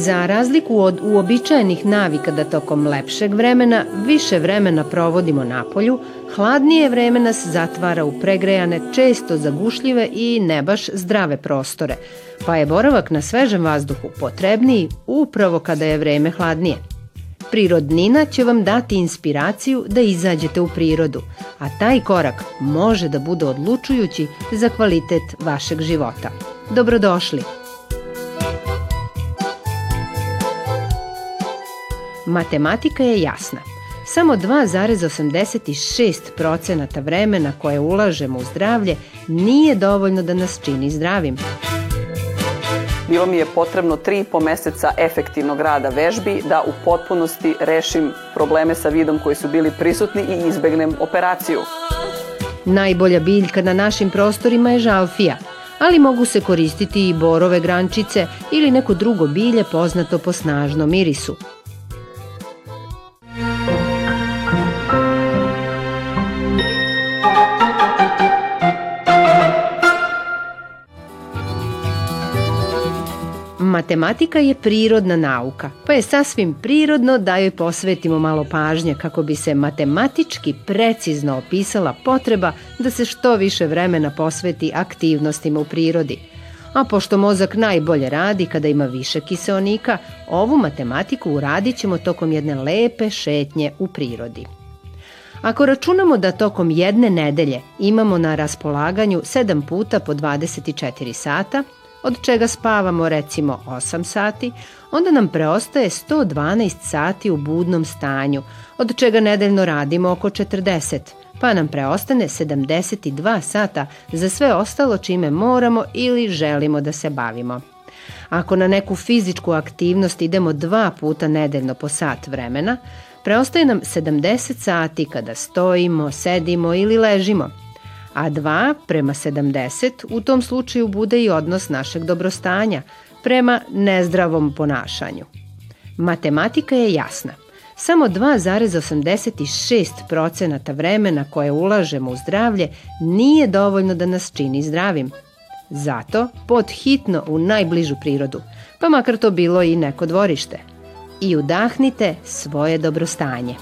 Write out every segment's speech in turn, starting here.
Za razliku od uobičajenih navika da tokom lepšeg vremena više vremena provodimo na polju, hladnije vreme nas zatvara u pregrejane, često zagušljive i ne baš zdrave prostore, pa je boravak na svežem vazduhu potrebniji upravo kada je vreme hladnije. Prirodnina će vam dati inspiraciju da izađete u prirodu, a taj korak može da bude odlučujući za kvalitet vašeg života. Dobrodošli! Matematika je jasna. Samo 2,86% vremena koje ulažemo u zdravlje nije dovoljno da nas čini zdravim. Bilo mi je potrebno tri i po meseca efektivnog rada vežbi da u potpunosti rešim probleme sa vidom koji su bili prisutni i izbegnem operaciju. Najbolja biljka na našim prostorima je žalfija, ali mogu se koristiti i borove grančice ili neko drugo bilje poznato po snažnom mirisu. Matematika je prirodna nauka, pa je sasvim prirodno da joj posvetimo malo pažnje kako bi se matematički precizno opisala potreba da se što više vremena posveti aktivnostima u prirodi. A pošto mozak najbolje radi kada ima više kiseonika, ovu matematiku uradit ćemo tokom jedne lepe šetnje u prirodi. Ako računamo da tokom jedne nedelje imamo na raspolaganju 7 puta po 24 sata, od čega spavamo recimo 8 sati, onda nam preostaje 112 sati u budnom stanju, od čega nedeljno radimo oko 40, pa nam preostane 72 sata za sve ostalo čime moramo ili želimo da se bavimo. Ako na neku fizičku aktivnost idemo dva puta nedeljno po sat vremena, preostaje nam 70 sati kada stojimo, sedimo ili ležimo – a 2 prema 70 u tom slučaju bude i odnos našeg dobrostanja prema nezdravom ponašanju. Matematika je jasna. Samo 2,86% vremena koje ulažemo u zdravlje nije dovoljno da nas čini zdravim. Zato pod hitno u najbližu prirodu, pa makar to bilo i neko dvorište. I udahnite svoje dobrostanje.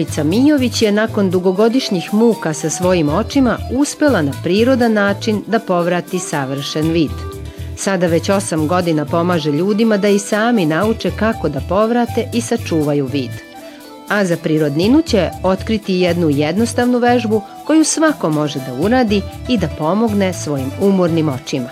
Gorica Mijović je nakon dugogodišnjih muka sa svojim očima uspela na prirodan način da povrati savršen vid. Sada već osam godina pomaže ljudima da i sami nauče kako da povrate i sačuvaju vid. A za prirodninu će otkriti jednu jednostavnu vežbu koju svako može da uradi i da pomogne svojim umornim očima.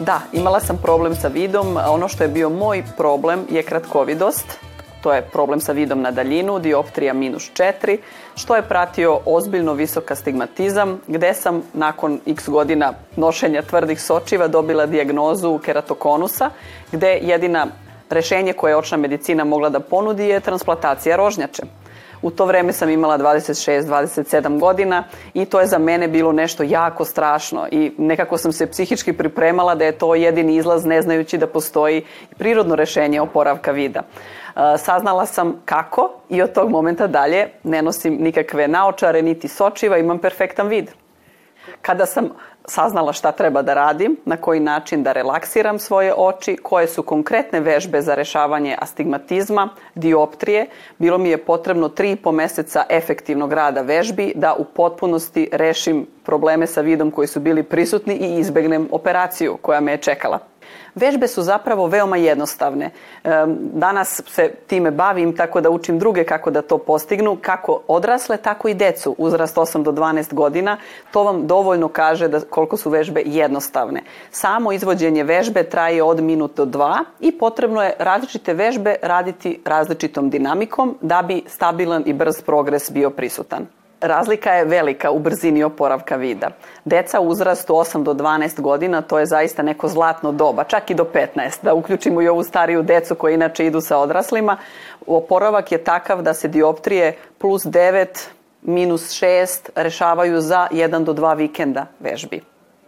Da, imala sam problem sa vidom. Ono što je bio moj problem je kratkovidost to je problem sa vidom na daljinu, dioptrija minus 4, što je pratio ozbiljno visok astigmatizam, gde sam nakon x godina nošenja tvrdih sočiva dobila dijagnozu keratokonusa, gde jedina rešenje koje je očna medicina mogla da ponudi je transplantacija rožnjače. U to vreme sam imala 26-27 godina i to je za mene bilo nešto jako strašno i nekako sam se psihički pripremala da je to jedini izlaz ne znajući da postoji prirodno rešenje oporavka vida. Saznala sam kako i od tog momenta dalje ne nosim nikakve naočare niti sočiva, imam perfektan vid. Kada sam saznala šta treba da radim, na koji način da relaksiram svoje oči, koje su konkretne vežbe za rešavanje astigmatizma, dioptrije, bilo mi je potrebno tri i po meseca efektivnog rada vežbi da u potpunosti rešim probleme sa vidom koji su bili prisutni i izbegnem operaciju koja me je čekala. Vežbe su zapravo veoma jednostavne. Danas se time bavim tako da učim druge kako da to postignu, kako odrasle, tako i decu, uzrast 8 do 12 godina. To vam dovoljno kaže da koliko su vežbe jednostavne. Samo izvođenje vežbe traje od minut do dva i potrebno je različite vežbe raditi različitom dinamikom da bi stabilan i brz progres bio prisutan. Razlika je velika u brzini oporavka vida. Deca u uzrastu 8 do 12 godina, to je zaista neko zlatno doba, čak i do 15, da uključimo i ovu stariju decu koji inače idu sa odraslima. Oporavak je takav da se dioptrije plus 9, minus 6 rešavaju za 1 do 2 vikenda vežbi.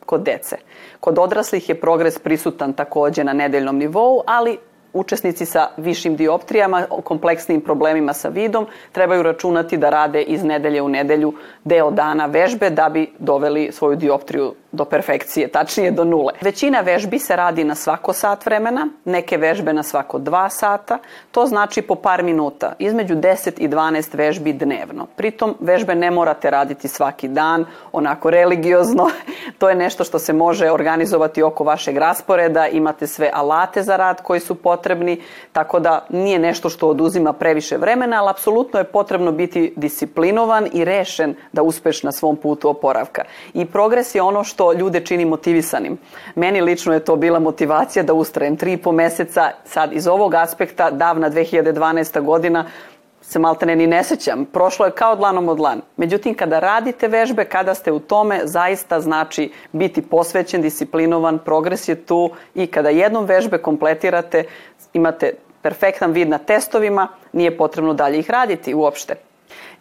kod dece. Kod odraslih je progres prisutan takođe na nedeljnom nivou, ali učesnici sa višim dioptrijama, kompleksnim problemima sa vidom, trebaju računati da rade iz nedelje u nedelju deo dana vežbe da bi doveli svoju dioptriju do perfekcije, tačnije do nule. Većina vežbi se radi na svako sat vremena, neke vežbe na svako dva sata, to znači po par minuta, između 10 i 12 vežbi dnevno. Pritom vežbe ne morate raditi svaki dan, onako religiozno, to je nešto što se može organizovati oko vašeg rasporeda, imate sve alate za rad koji su potrebni, tako da nije nešto što oduzima previše vremena, ali apsolutno je potrebno biti disciplinovan i rešen da uspeš na svom putu oporavka. I progres je ono što ljude čini motivisanim. Meni lično je to bila motivacija da ustrajem tri i po meseca, sad iz ovog aspekta, davna 2012. godina, se maltene ni ne sećam. Prošlo je kao dlanom od dlan. Međutim, kada radite vežbe, kada ste u tome, zaista znači biti posvećen, disciplinovan, progres je tu i kada jednom vežbe kompletirate, imate perfektan vid na testovima, nije potrebno dalje ih raditi uopšte.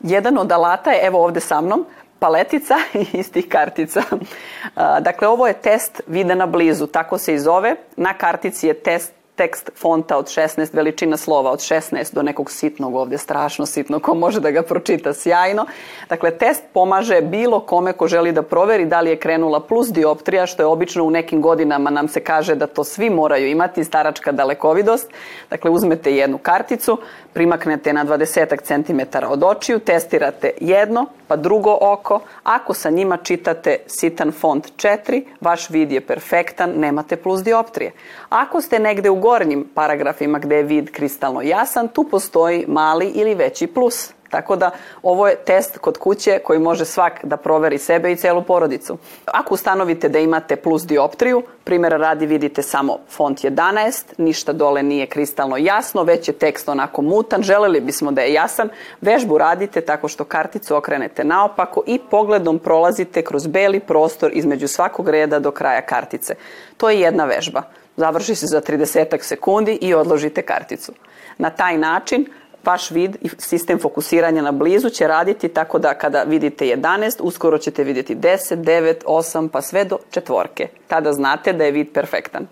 Jedan od alata je, evo ovde sa mnom, paletica iz tih kartica. Dakle, ovo je test vida na blizu, tako se i zove. Na kartici je test tekst fonta od 16, veličina slova od 16 do nekog sitnog ovde, strašno sitno, ko može da ga pročita sjajno. Dakle, test pomaže bilo kome ko želi da proveri da li je krenula plus dioptrija, što je obično u nekim godinama nam se kaže da to svi moraju imati, staračka dalekovidost. Dakle, uzmete jednu karticu, primaknete na 20 cm od očiju, testirate jedno, pa drugo oko. Ako sa njima čitate sitan font 4, vaš vid je perfektan, nemate plus dioptrije. Ako ste negde u gornjim paragrafima gde je vid kristalno jasan, tu postoji mali ili veći plus. Tako da ovo je test kod kuće koji može svak da proveri sebe i celu porodicu. Ako ustanovite da imate plus dioptriju, primjera radi vidite samo font 11, ništa dole nije kristalno jasno, već je tekst onako mutan, želeli bismo da je jasan, vežbu radite tako što karticu okrenete naopako i pogledom prolazite kroz beli prostor između svakog reda do kraja kartice. To je jedna vežba. Završi se za 30 sekundi i odložite karticu. Na taj način vaš vid i sistem fokusiranja na blizu će raditi tako da kada vidite 11, uskoro ćete vidjeti 10, 9, 8 pa sve do četvorke. Tada znate da je vid perfektan.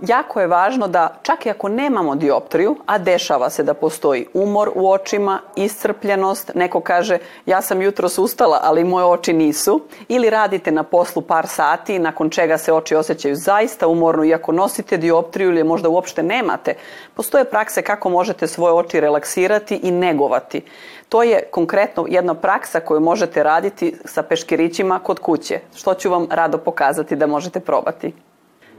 Jako je važno da čak i ako nemamo dioptriju, a dešava se da postoji umor u očima, iscrpljenost, neko kaže ja sam jutro ustala, ali moje oči nisu, ili radite na poslu par sati, nakon čega se oči osjećaju zaista umorno, iako nosite dioptriju ili možda uopšte nemate, postoje prakse kako možete svoje oči relaksirati i negovati. To je konkretno jedna praksa koju možete raditi sa peškirićima kod kuće, što ću vam rado pokazati da možete probati.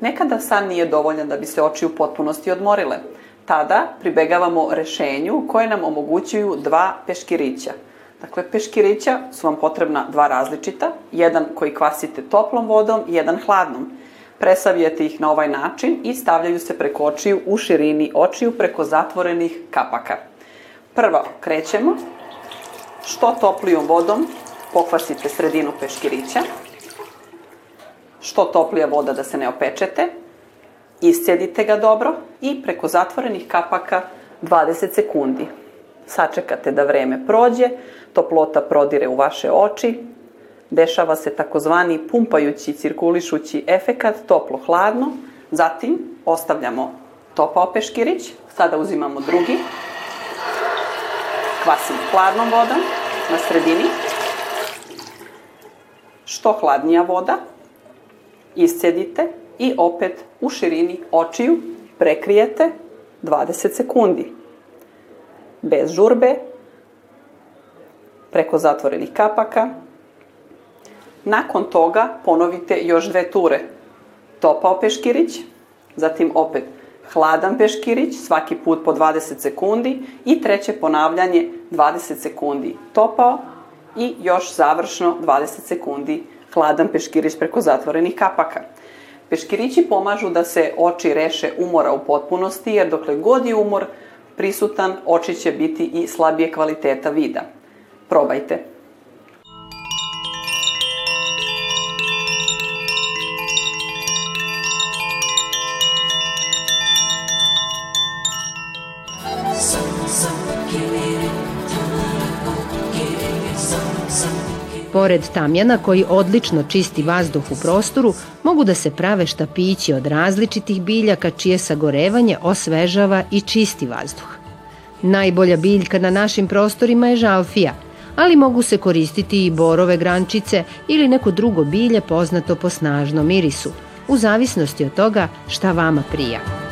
Nekada san nije dovoljan da bi se oči u potpunosti odmorile. Tada pribegavamo rešenju koje nam omogućuju dva peškirića. Dakle, peškirića su vam potrebna dva različita, jedan koji kvasite toplom vodom i jedan hladnom. Presavijete ih na ovaj način i stavljaju se preko očiju u širini očiju preko zatvorenih kapaka. Prvo krećemo, što toplijom vodom pokvasite sredinu peškirića, što toplija voda da se ne opečete, iscedite ga dobro i preko zatvorenih kapaka 20 sekundi. Sačekate da vreme prođe, toplota prodire u vaše oči, dešava se takozvani pumpajući, cirkulišući efekat toplo-hladno, zatim ostavljamo topao peškirić, sada uzimamo drugi, kvasimo hladnom vodom na sredini, što hladnija voda, iscedite i opet u širini očiju prekrijete 20 sekundi. Bez žurbe, preko zatvorenih kapaka. Nakon toga ponovite još dve ture. Topao peškirić, zatim opet hladan peškirić, svaki put po 20 sekundi i treće ponavljanje 20 sekundi topao i još završno 20 sekundi hladan peškirić preko zatvorenih kapaka. Peškirići pomažu da se oči reše umora u potpunosti, jer dokle god je umor prisutan, oči će biti i slabije kvaliteta vida. Probajte. Some, some, give it, tell me, give it, some, some. Pored tamjana koji odlično čisti vazduh u prostoru, mogu da se prave štapići od različitih biljaka čije sagorevanje osvežava i čisti vazduh. Najbolja biljka na našim prostorima je žalfija, ali mogu se koristiti i borove grančice ili neko drugo bilje poznato po snažnom mirisu, u zavisnosti od toga šta vama prija.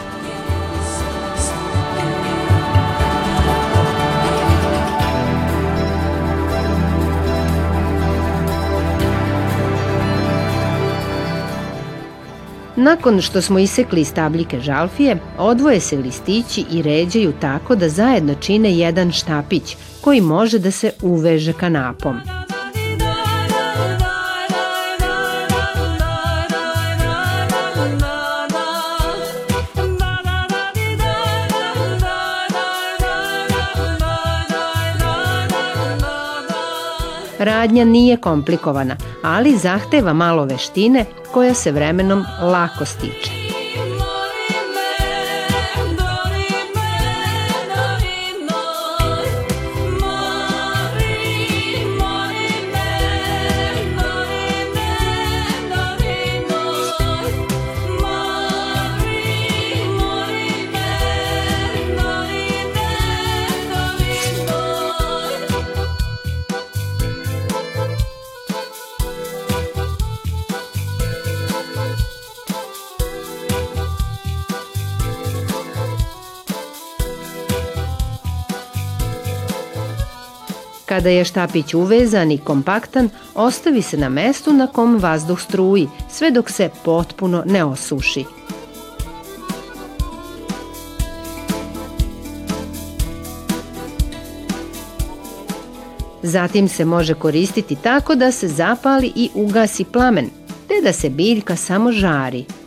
Nakon što smo isekli stabljike žalfije, odvoje se listići i ređaju tako da zajedno čine jedan štapić koji može da se uveže kanapom. Radnja nije komplikovana, ali zahteva malo veštine koja se vremenom lako stiče. Kada je štapić uvezan i kompaktan, ostavi se na mestu na kom vazduh struji, sve dok se potpuno ne osuši. Zatim se može koristiti tako da se zapali i ugasi plamen, te da se biljka samo žari –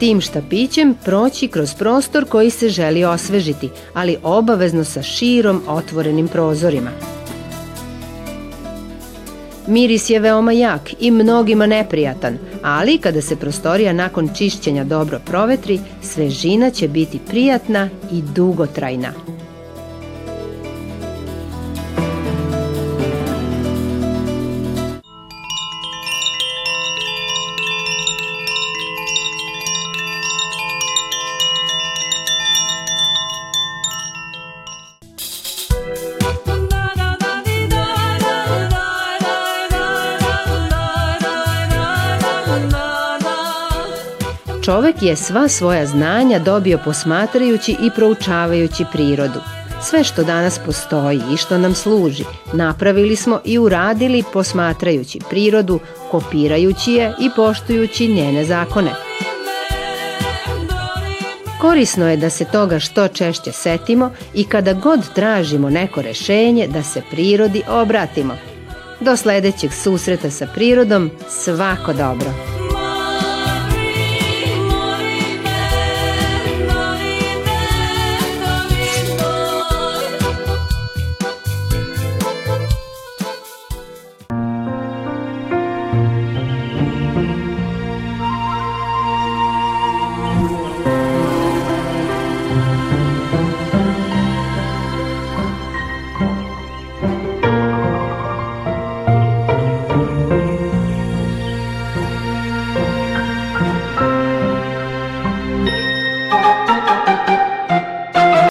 tim štapićem proći kroz prostor koji se želi osvežiti, ali obavezno sa širom otvorenim prozorima. Miris je veoma jak i mnogima neprijatan, ali kada se prostorija nakon čišćenja dobro provetri, svežina će biti prijatna i dugotrajna. Čovek je sva svoja znanja dobio posmatrajući i proučavajući prirodu. Sve što danas postoji i što nam služi, napravili smo i uradili posmatrajući prirodu, kopirajući je i poštujući njene zakone. Korisno je da se toga što češće setimo i kada god tražimo neko rešenje da se prirodi obratimo. Do sledećeg susreta sa prirodom, svako dobro!